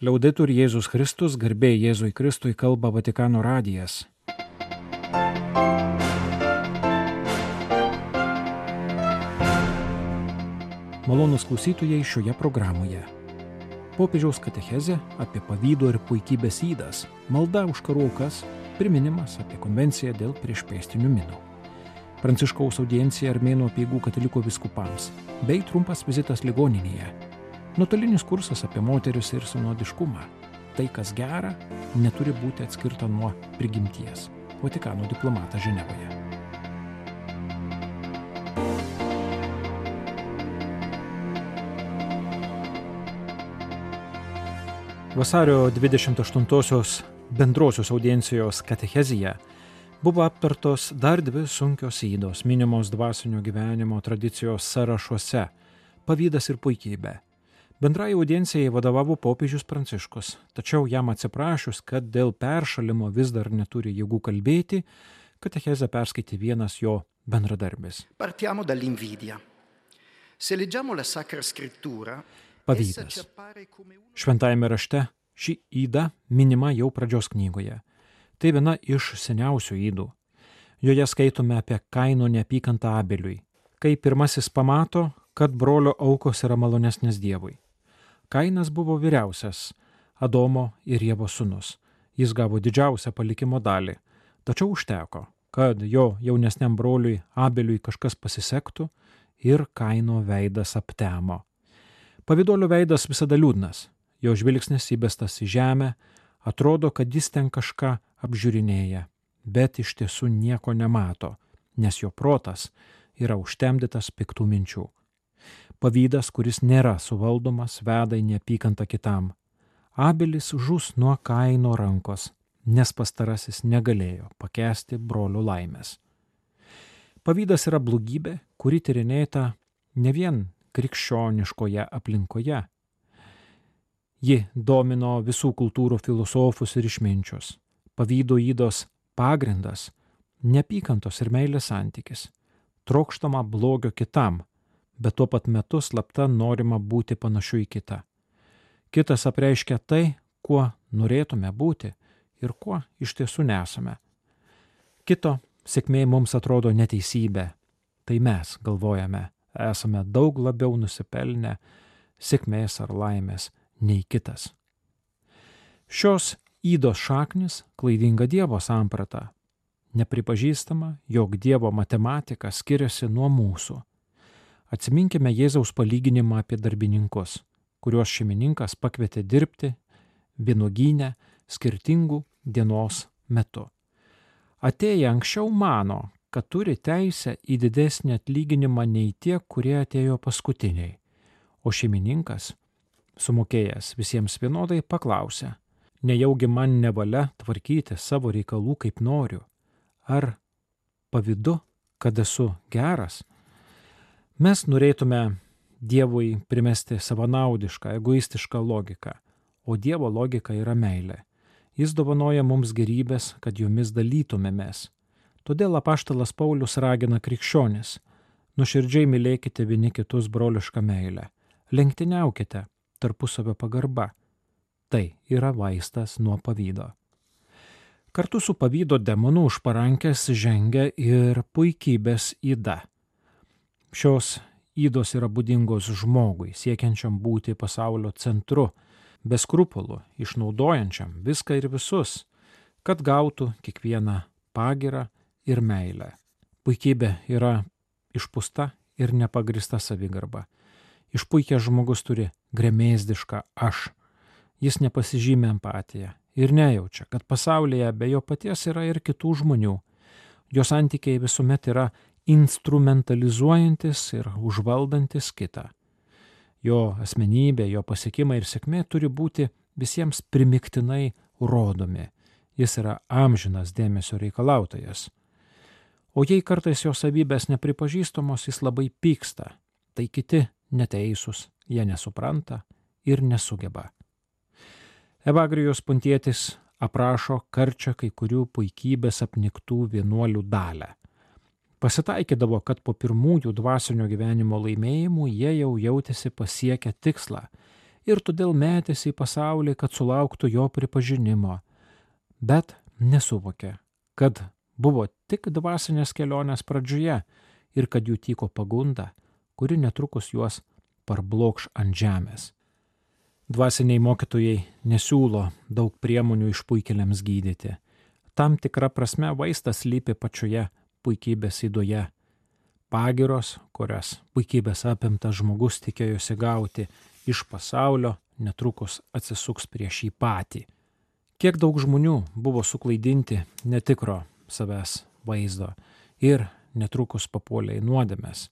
Liauditur Jėzus Kristus, garbė Jėzui Kristui kalba Vatikano radijas. Malonus klausytojai šioje programoje. Popiežiaus katechezė apie pavydo ir puikybės įdas, malda už karaukas, priminimas apie konvenciją dėl priešpėstinių minų. Pranciškaus audiencija armėnų apieigų katalikų viskupams, bei trumpas vizitas ligoninėje Nuotolinis kursas apie moteris ir sinodiškumą. Tai, kas gera, neturi būti atskirta nuo prigimties. Vatikano diplomatas Ženevoje. Vasario 28-osios bendrosios audiencijos katechezija buvo aptartos dar dvi sunkios įdos minimos dvasinio gyvenimo tradicijos sąrašuose - pavydas ir puikybė Bendrai audiencijai vadovavo popiežius Pranciškus, tačiau jam atsiprašus, kad dėl peršalimo vis dar neturi jėgų kalbėti, katechezę perskaitė vienas jo bendradarbis. Partiamo dall'invidia. Se leggiamo la Sacra Scrittura, Pavydas. Šventajame rašte ši įda minima jau pradžios knygoje. Tai viena iš seniausių įdų. Joje skaitome apie kaino neapykantą abeliui, kai pirmasis pamato, kad brolio aukos yra malonesnės Dievui. Kainas buvo vyriausias Adomo ir Jėvo sūnus. Jis gavo didžiausią palikimo dalį, tačiau užteko, kad jo jaunesniam broliui Abeliui kažkas pasisektų ir Kaino veidas aptemo. Pavydolio veidas visada liūdnas, jo žvilgsnis įbestas į žemę, atrodo, kad jis ten kažką apžiūrinėja, bet iš tiesų nieko nemato, nes jo protas yra užtemdytas piktų minčių. Pavydas, kuris nėra suvaldomas, veda į neapykantą kitam. Abelis žus nuo kaino rankos, nes pastarasis negalėjo pakesti brolių laimės. Pavydas yra blogybė, kuri tyrinėta ne vien krikščioniškoje aplinkoje. Ji domino visų kultūrų filosofus ir išminčius. Pavydo įdos pagrindas - neapykantos ir meilės santykis. Trokštama blogio kitam, bet tuo pat metu slapta norima būti panašiu į kitą. Kitas apreiškia tai, kuo norėtume būti ir kuo iš tiesų nesame. Kito sėkmė mums atrodo neteisybė, tai mes galvojame, esame daug labiau nusipelnę sėkmės ar laimės nei kitas. Šios įdos šaknis klaidinga Dievo samprata. Nepripažįstama, jog Dievo matematika skiriasi nuo mūsų Atsiminkime Jėzaus palyginimą apie darbininkus, kuriuos šeimininkas pakvietė dirbti vienuogynę skirtingų dienos metu. Atėję anksčiau mano, kad turi teisę į didesnį atlyginimą nei tie, kurie atėjo paskutiniai, o šeimininkas, sumokėjęs visiems vienodai, paklausė, nejaugi man nevalia tvarkyti savo reikalų kaip noriu, ar pavydu, kad esu geras, Mes norėtume Dievui primesti savanaudišką, egoistišką logiką, o Dievo logika yra meilė. Jis dovanoja mums gerybės, kad jomis dalytumėmės. Todėl apaštalas Paulius ragina krikščionis - nuširdžiai mylėkite vieni kitus brolišką meilę, lenktyniaukite tarpusavio pagarba. Tai yra vaistas nuo pavydo. Kartu su pavydo demonu už parankės žengia ir puikybės įda Šios įdos yra būdingos žmogui, siekiančiam būti pasaulio centru, be skrupulų, išnaudojančiam viską ir visus, kad gautų kiekvieną pagirą ir meilę. Puikybė yra išpusta ir nepagrista savigarba. Išpuikęs žmogus turi gremėzdišką aš. Jis nepasižymė empatiją ir nejaučia, kad pasaulyje be jo paties yra ir kitų žmonių. Jo santykiai visuomet yra instrumentalizuojantis ir užvaldantis kitą. Jo asmenybė, jo pasiekimai ir sėkmė turi būti visiems primiktinai rodomi. Jis yra amžinas dėmesio reikalautojas. O jei kartais jo savybės nepripažįstamos, jis labai pyksta. Tai kiti neteisūs, jie nesupranta ir nesugeba. Evagrijos puntietis aprašo karčią kai kurių puikybės apniktų vienuolių dalę. Pasitaikydavo, kad po pirmųjų dvasinio gyvenimo laimėjimų jie jau jautėsi pasiekę tikslą ir todėl metėsi į pasaulį, kad sulauktų jo pripažinimo, bet nesuvokė, kad buvo tik dvasinės kelionės pradžioje ir kad jų tyko pagunda, kuri netrukus juos parblokš ant žemės. Dvasiniai mokytojai nesiūlo daug priemonių išpuikeliams gydyti. Tam tikra prasme vaistas lypi pačioje puikybės įdoje. Pagiros, kurias puikybės apimtas žmogus tikėjosi gauti iš pasaulio, netrukus atsisuks prieš jį patį. Kiek daug žmonių buvo suklaidinti netikro savęs vaizdo ir netrukus papuolė į nuodėmės,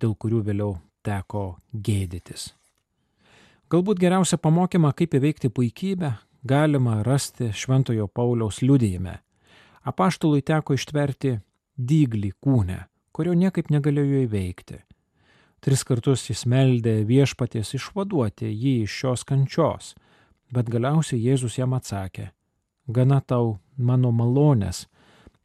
dėl kurių vėliau teko gėdytis. Galbūt geriausią pamokymą, kaip įveikti puikybę, galima rasti Šventojo Pauliaus liudijime. Apaštului teko ištverti dyglį kūnę, kurio niekaip negalėjo įveikti. Tris kartus jis meldė viešpaties išvaduoti jį iš šios kančios, bet galiausiai Jėzus jam atsakė, gana tau mano malonės,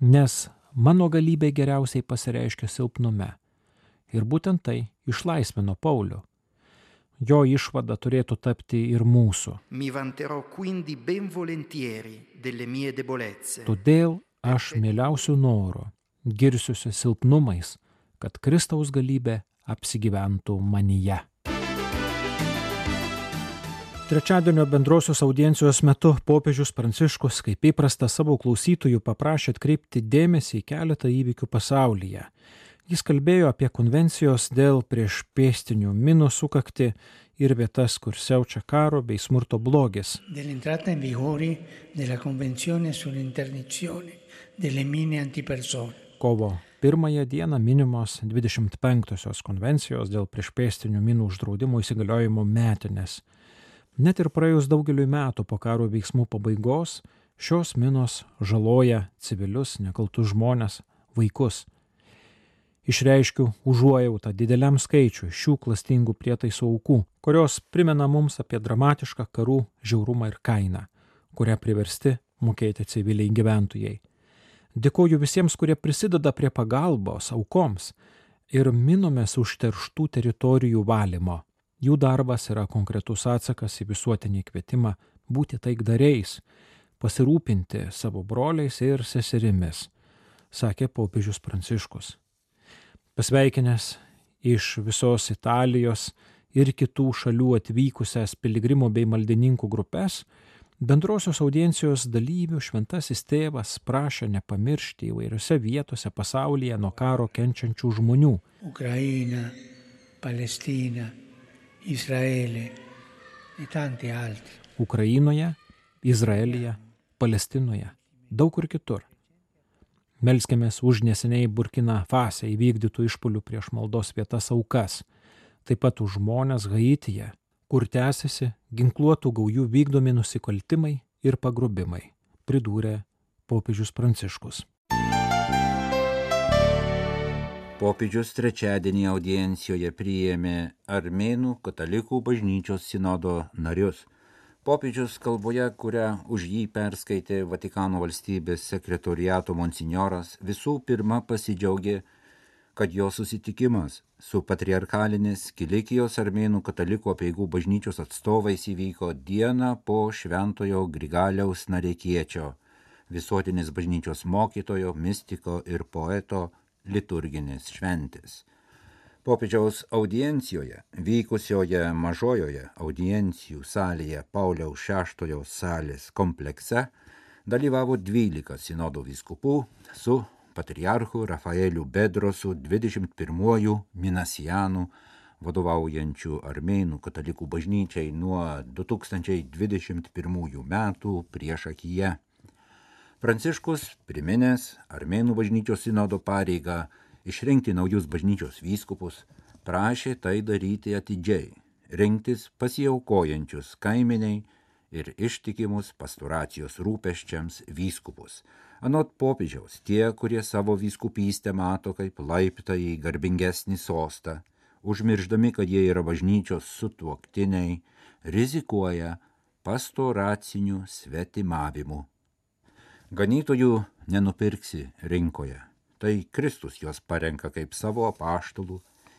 nes mano galybė geriausiai pasireiškia silpnume. Ir būtent tai išlaisvino Paulių. Jo išvada turėtų tapti ir mūsų. Todėl aš mieliausiu noru, girsiuosi silpnumais, kad Kristaus galybė apsigyventų manyje. Trečiadienio bendrosios audiencijos metu popiežius Pranciškus, kaip įprasta savo klausytojų, paprašė atkreipti dėmesį į keletą įvykių pasaulyje. Jis kalbėjo apie konvencijos dėl prieš pėstinių minų sukakti ir vietas, kur siaučia karo bei smurto blogis. Kovo pirmąją dieną minimos 25-osios konvencijos dėl priešpėstinių minų uždraudimo įsigaliojimo metinės. Net ir praėjus daugeliu metų po karo veiksmų pabaigos, šios minos žaloja civilius, nekaltus žmonės, vaikus. Išreiškiu užuojautą dideliam skaičiui šių klastingų prietaisų aukų, kurios primena mums apie dramatišką karų žiaurumą ir kainą, kurią priversti mokėti civiliai gyventojai. Dėkoju visiems, kurie prisideda prie pagalbos aukoms ir minomės užterštų teritorijų valymo. Jų darbas yra konkretus atsakas į visuotinį kvietimą būti taikdariais, pasirūpinti savo broliais ir seserimis, sakė popiežius Pranciškus. Pasveikinęs iš visos Italijos ir kitų šalių atvykusias piligrimų bei maldininkų grupės, bendrosios audiencijos dalyvių šventasis tėvas prašė nepamiršti įvairiose vietose pasaulyje nuo karo kenčiančių žmonių. Ukraina, Palestina, Izraelį ir tanti altri. Ukrainoje, Izraelyje, Palestinoje, daug kur kitur. Melskėmės už neseniai Burkina Fase įvykdytų išpolių prieš maldos vietas aukas, taip pat už žmonės Haityje, kur tęsiasi ginkluotų gaujų vykdomi nusikaltimai ir pagrobimai, pridūrė popiežius Pranciškus. Popiežius trečiadienį audiencijoje priėmė Armėnų katalikų bažnyčios sinodo narius. Popiežius kalboje, kurią už jį perskaitė Vatikano valstybės sekretoriato monsignoras, visų pirma pasidžiaugė, kad jo susitikimas su patriarchalinės Kilikijos armėnų katalikų apieigų bažnyčios atstovais įvyko dieną po šventojo Grigaliaus narekiečio, visuotinės bažnyčios mokytojo, mistiko ir poeto liturginės šventės. Popiežiaus audiencijoje, vykusioje mažojoje audiencijų salėje Pauliaus VI salės komplekse, dalyvavo 12 sinodo vyskupų su patriarchu Rafaeliu Bedrosu 21-uoju Minasijanų vadovaujančių armėnų katalikų bažnyčiai nuo 2021 metų prieš akiją. Pranciškus, priminęs armėnų bažnyčios sinodo pareigą išrinkti naujus bažnyčios vyskupus, prašė tai daryti atidžiai, rinktis pasiaukojančius kaiminiai ir ištikimus pastoracijos rūpeščiams vyskupus. Anot popiežiaus, tie, kurie savo vyskupystę mato kaip laiptą į garbingesnį sostą, užmirždami, kad jie yra bažnyčios sutuoktiniai, rizikuoja pastoraciniu svetimavimu Ganytojų nenupirksi rinkoje. Tai Kristus juos parenka kaip savo apaštalų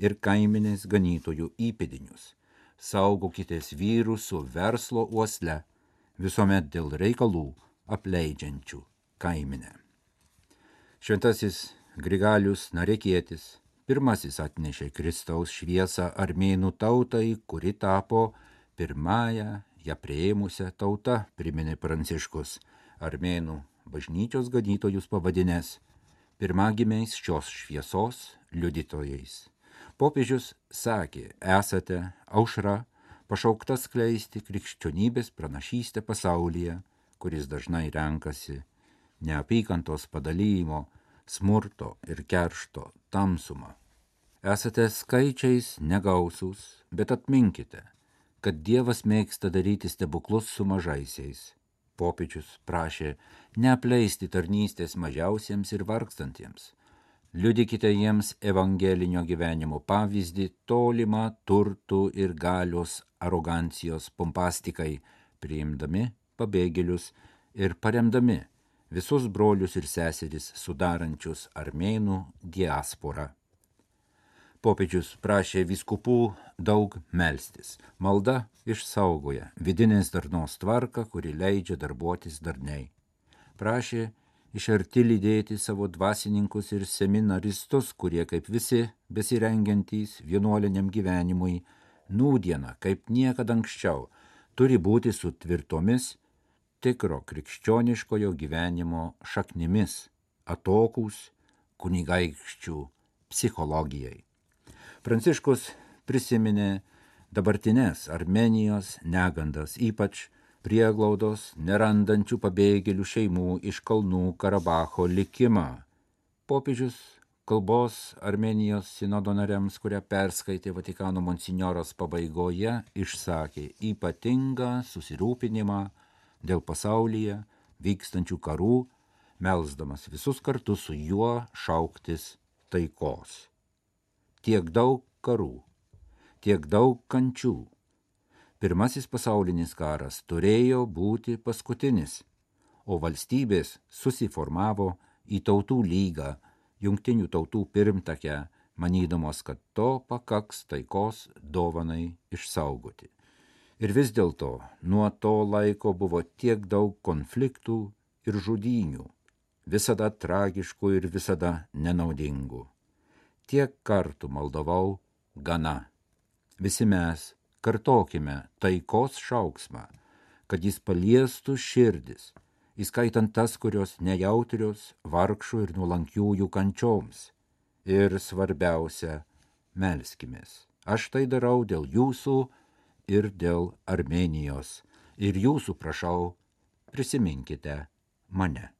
ir kaiminės ganytojų įpėdinius. Saugokitės vyrų su verslo uosle, visuomet dėl reikalų apleidžiančių kaiminę. Šventasis Grigalius Narekietis pirmasis atnešė Kristaus šviesą armėnų tautai, kuri tapo pirmąją ją prieimusią tautą, priminė Pranciškus, armėnų bažnyčios ganytojus pavadinęs pirmagimiais šios šviesos liudytojais. Popiežius sakė, esate aušra, pašaukta skleisti krikščionybės pranašystę pasaulyje, kuris dažnai renkasi neapykantos padalymo, smurto ir keršto tamsumą. Esate skaičiais negausūs, bet atminkite, kad Dievas mėgsta daryti stebuklus su mažaisiais. Popiečius prašė neapleisti tarnystės mažiausiems ir vargstantiems liudykite jiems evangelinio gyvenimo pavyzdį tolimą turtų ir galios arogancijos pompastikai, priimdami pabėgėlius ir paremdami visus brolius ir seseris sudarančius armėnų diasporą. Popiežius prašė viskupų daug melstis. Malda išsaugoja vidinės darnos tvarką, kuri leidžia darbuotis darniai. Prašė iš arti lydėti savo dvasininkus ir seminaristus, kurie kaip visi besirengiantys vienuoliniam gyvenimui, nūdieną kaip niekada anksčiau turi būti su tvirtomis tikro krikščioniškojo gyvenimo šaknimis, atokūs kunigaikščių psichologijai. Pranciškus prisiminė dabartinės Armenijos negandas, ypač prieglaudos nerandančių pabėgėlių šeimų iš kalnų Karabacho likimą. Popiežius kalbos Armenijos sinodo nariams, kurią perskaitė Vatikano monsignoras pabaigoje, išsakė ypatingą susirūpinimą dėl pasaulyje vykstančių karų, melsdamas visus kartu su juo šauktis taikos. Tiek daug karų, tiek daug kančių, Pirmasis pasaulinis karas turėjo būti paskutinis, o valstybės susiformavo į tautų lygą, jungtinių tautų pirmtakę, manydamos, kad to pakaks taikos dovanai išsaugoti. Ir vis dėlto nuo to laiko buvo tiek daug konfliktų ir žudynių, visada tragiškų ir visada nenaudingų. Tiek kartų maldavau gana. Visi mes kartokime taikos šauksmą, kad jis paliestų širdis, įskaitant tas, kurios nejautrios vargšų ir nuolankiųjų kančioms. Ir svarbiausia, melskimės. Aš tai darau dėl jūsų ir dėl Armenijos. Ir jūsų prašau, prisiminkite mane.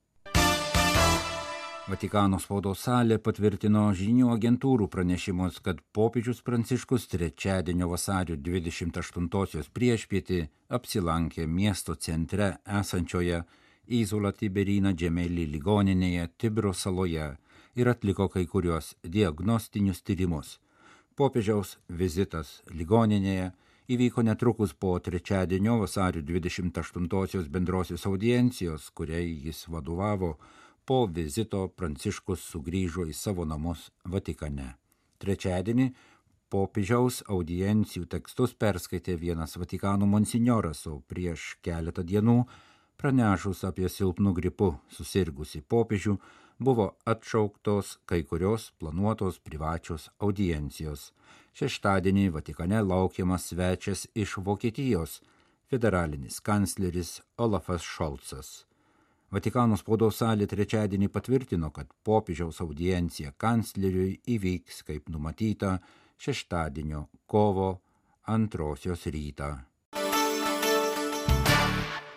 Vatikano spaudos salė patvirtino žinių agentūrų pranešimus, kad popiežius Pranciškus trečiadienio vasario 28-osios priešpietį apsilankė miesto centre esančioje Įzula Tiberina Džemelį ligoninėje Tibro saloje ir atliko kai kurios diagnostinius tyrimus. Popiežiaus vizitas ligoninėje įvyko netrukus po trečiadienio vasario 28-osios bendrosios audiencijos, kuriai jis vadovavo po vizito Pranciškus sugrįžo į savo namus Vatikane. Trečiadienį popiežiaus audiencijų tekstus perskaitė vienas Vatikano monsignoras, o prieš keletą dienų pranešus apie silpnų gripų susirgusi popiežių buvo atšauktos kai kurios planuotos privačios audiencijos. Šeštadienį Vatikane laukiamas svečias iš Vokietijos federalinis kancleris Olafas Šolcas. Vatikano spaudos salė trečiadienį patvirtino, kad popiežiaus audiencija kancleriui įvyks kaip numatyta šeštadienio kovo antrosios rytą.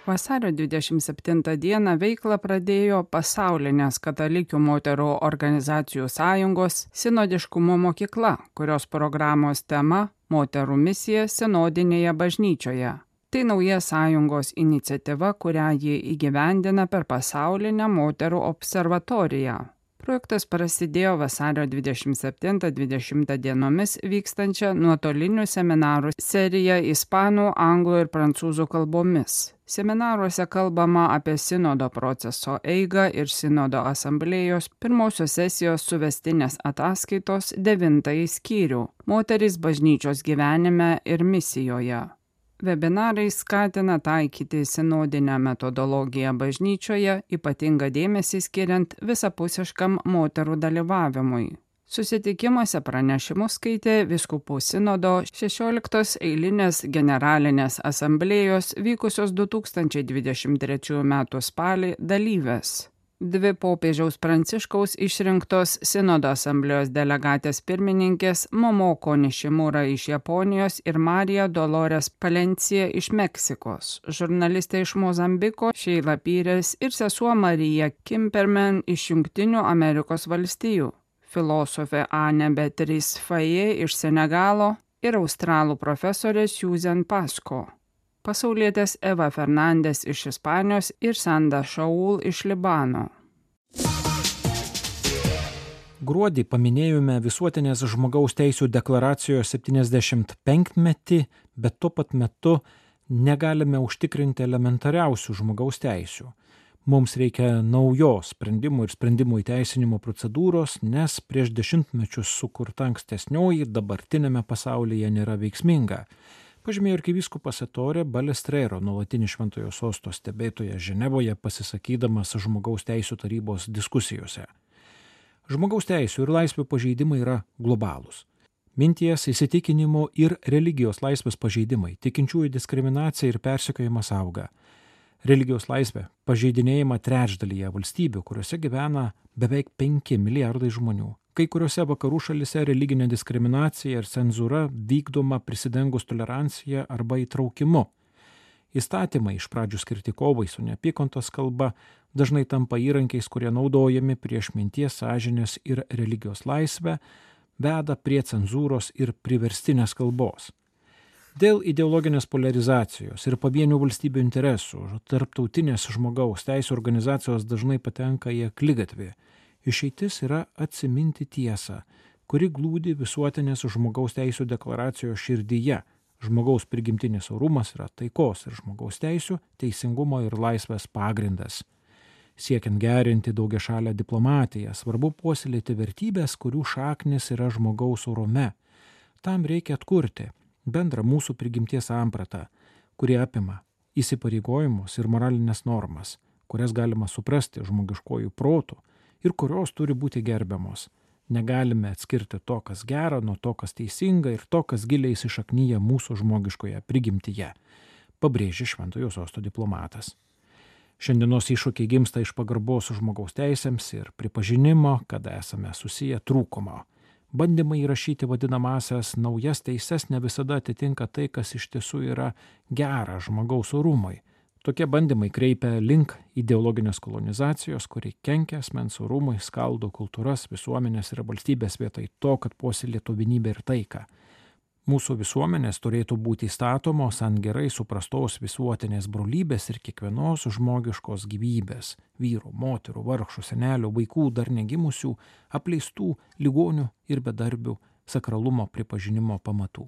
Vasario 27 dieną veiklą pradėjo pasaulinės katalikių moterų organizacijų sąjungos sinodiškumo mokykla, kurios programos tema - moterų misija sinodinėje bažnyčioje Tai nauja sąjungos iniciatyva, kurią ji įgyvendina per pasaulinę moterų observatoriją. Projektas prasidėjo vasario 27-20 dienomis vykstančią nuotolinių seminarų seriją ispanų, anglų ir prancūzų kalbomis. Seminaruose kalbama apie sinodo proceso eigą ir sinodo asamblėjos pirmosios sesijos suvestinės ataskaitos devintąjį skyrių - moteris bažnyčios gyvenime ir misijoje. Webinarai skatina taikyti sinodinę metodologiją bažnyčioje, ypatingą dėmesį skiriant visapusiškam moterų dalyvavimui. Susitikimuose pranešimus skaitė Viskupų sinodo 16 eilinės generalinės asamblėjos vykusios 2023 m. spalį dalyvės dvi popiežiaus pranciškaus išrinktos sinodo asamblėjos delegatės pirmininkės Momoko Nishimura iš Japonijos ir Marija Dolores Palencija iš Meksikos, žurnalistė iš Mozambiko Šeila Pyrės ir sesuo Marija Kimperman iš Junktinių Amerikos valstijų, filosofė Anne Beatrice Faye iš Senegalo ir australų profesorė Susan Pasko pasaulietės Eva Fernandės iš Ispanijos ir Sanda Šaul iš Libano. Gruodį paminėjome visuotinės žmogaus teisų deklaracijos 75-metį, bet tuo pat metu negalime užtikrinti elementariausių žmogaus teisių. Mums reikia naujos sprendimų ir sprendimų įteisinimo procedūros, nes prieš dešimtmečius sukurta ankstesnioji dabartinėme pasaulyje nėra veiksminga pažymėjo arkivyskupas Etorė Balestrero, nuolatinis šventojo sosto stebėtojas Ženevoje, pasisakydamas žmogaus teisų tarybos diskusijose. Žmogaus teisų ir laisvių pažeidimai yra globalūs. Minties, įsitikinimo ir religijos laisvės pažeidimai, tikinčiųjų diskriminacija ir persekiojimas auga. Religijos laisvė pažeidinėjama trečdalyje valstybių, kuriuose gyvena beveik 5 milijardai žmonių. Kai kuriuose vakarų šalise religinė diskriminacija ir cenzūra vykdoma prisidengus tolerancija arba įtraukimu. Įstatymai iš pradžių skirti kovai su neapykantos kalba dažnai tampa įrankiais, kurie naudojami prieš minties, sąžinės ir religijos laisvę, veda prie cenzūros ir priverstinės kalbos. Dėl ideologinės polarizacijos ir pavienių valstybių interesų tarptautinės žmogaus teisų organizacijos dažnai patenka į aklygatvį Išeitis yra atsiminti tiesą, kuri glūdi visuotinės žmogaus teisų deklaracijos širdyje. Žmogaus prigimtinis orumas yra taikos ir žmogaus teisų, teisingumo ir laisvės pagrindas. Siekiant gerinti daugia šalę diplomatiją, svarbu puoselėti vertybės, kurių šaknis yra žmogaus orume. Tam reikia atkurti bendrą mūsų prigimties sampratą, kuri apima įsipareigojimus ir moralinės normas, kurias galima suprasti žmogiškojų protų ir kurios turi būti gerbiamos. Negalime atskirti to, kas gera, nuo to, kas teisinga ir to, kas giliai įsišaknyja mūsų žmogiškoje prigimtyje, pabrėžė Šventojo sosto diplomatas. Šiandienos iššūkiai gimsta iš pagarbos žmogaus teisėms ir pripažinimo, kad esame susiję trūkumo. Bandymai įrašyti vadinamasias naujas teises ne visada atitinka tai, kas iš tiesų yra gera žmogaus orumui Tokie bandymai kreipia link ideologinės kolonizacijos, kuri kenkia asmens orumui, skaldo kultūras, visuomenės ir valstybės vietoj to, kad puoselėtų vienybę ir taiką. Mūsų visuomenės turėtų būti statomos ant gerai suprastos visuotinės brolybės ir kiekvienos žmogiškos gyvybės - vyrų, moterų, vargšų, senelių, vaikų, dar negimusių, apleistų, ligonių ir bedarbių sakralumo pripažinimo pamatų.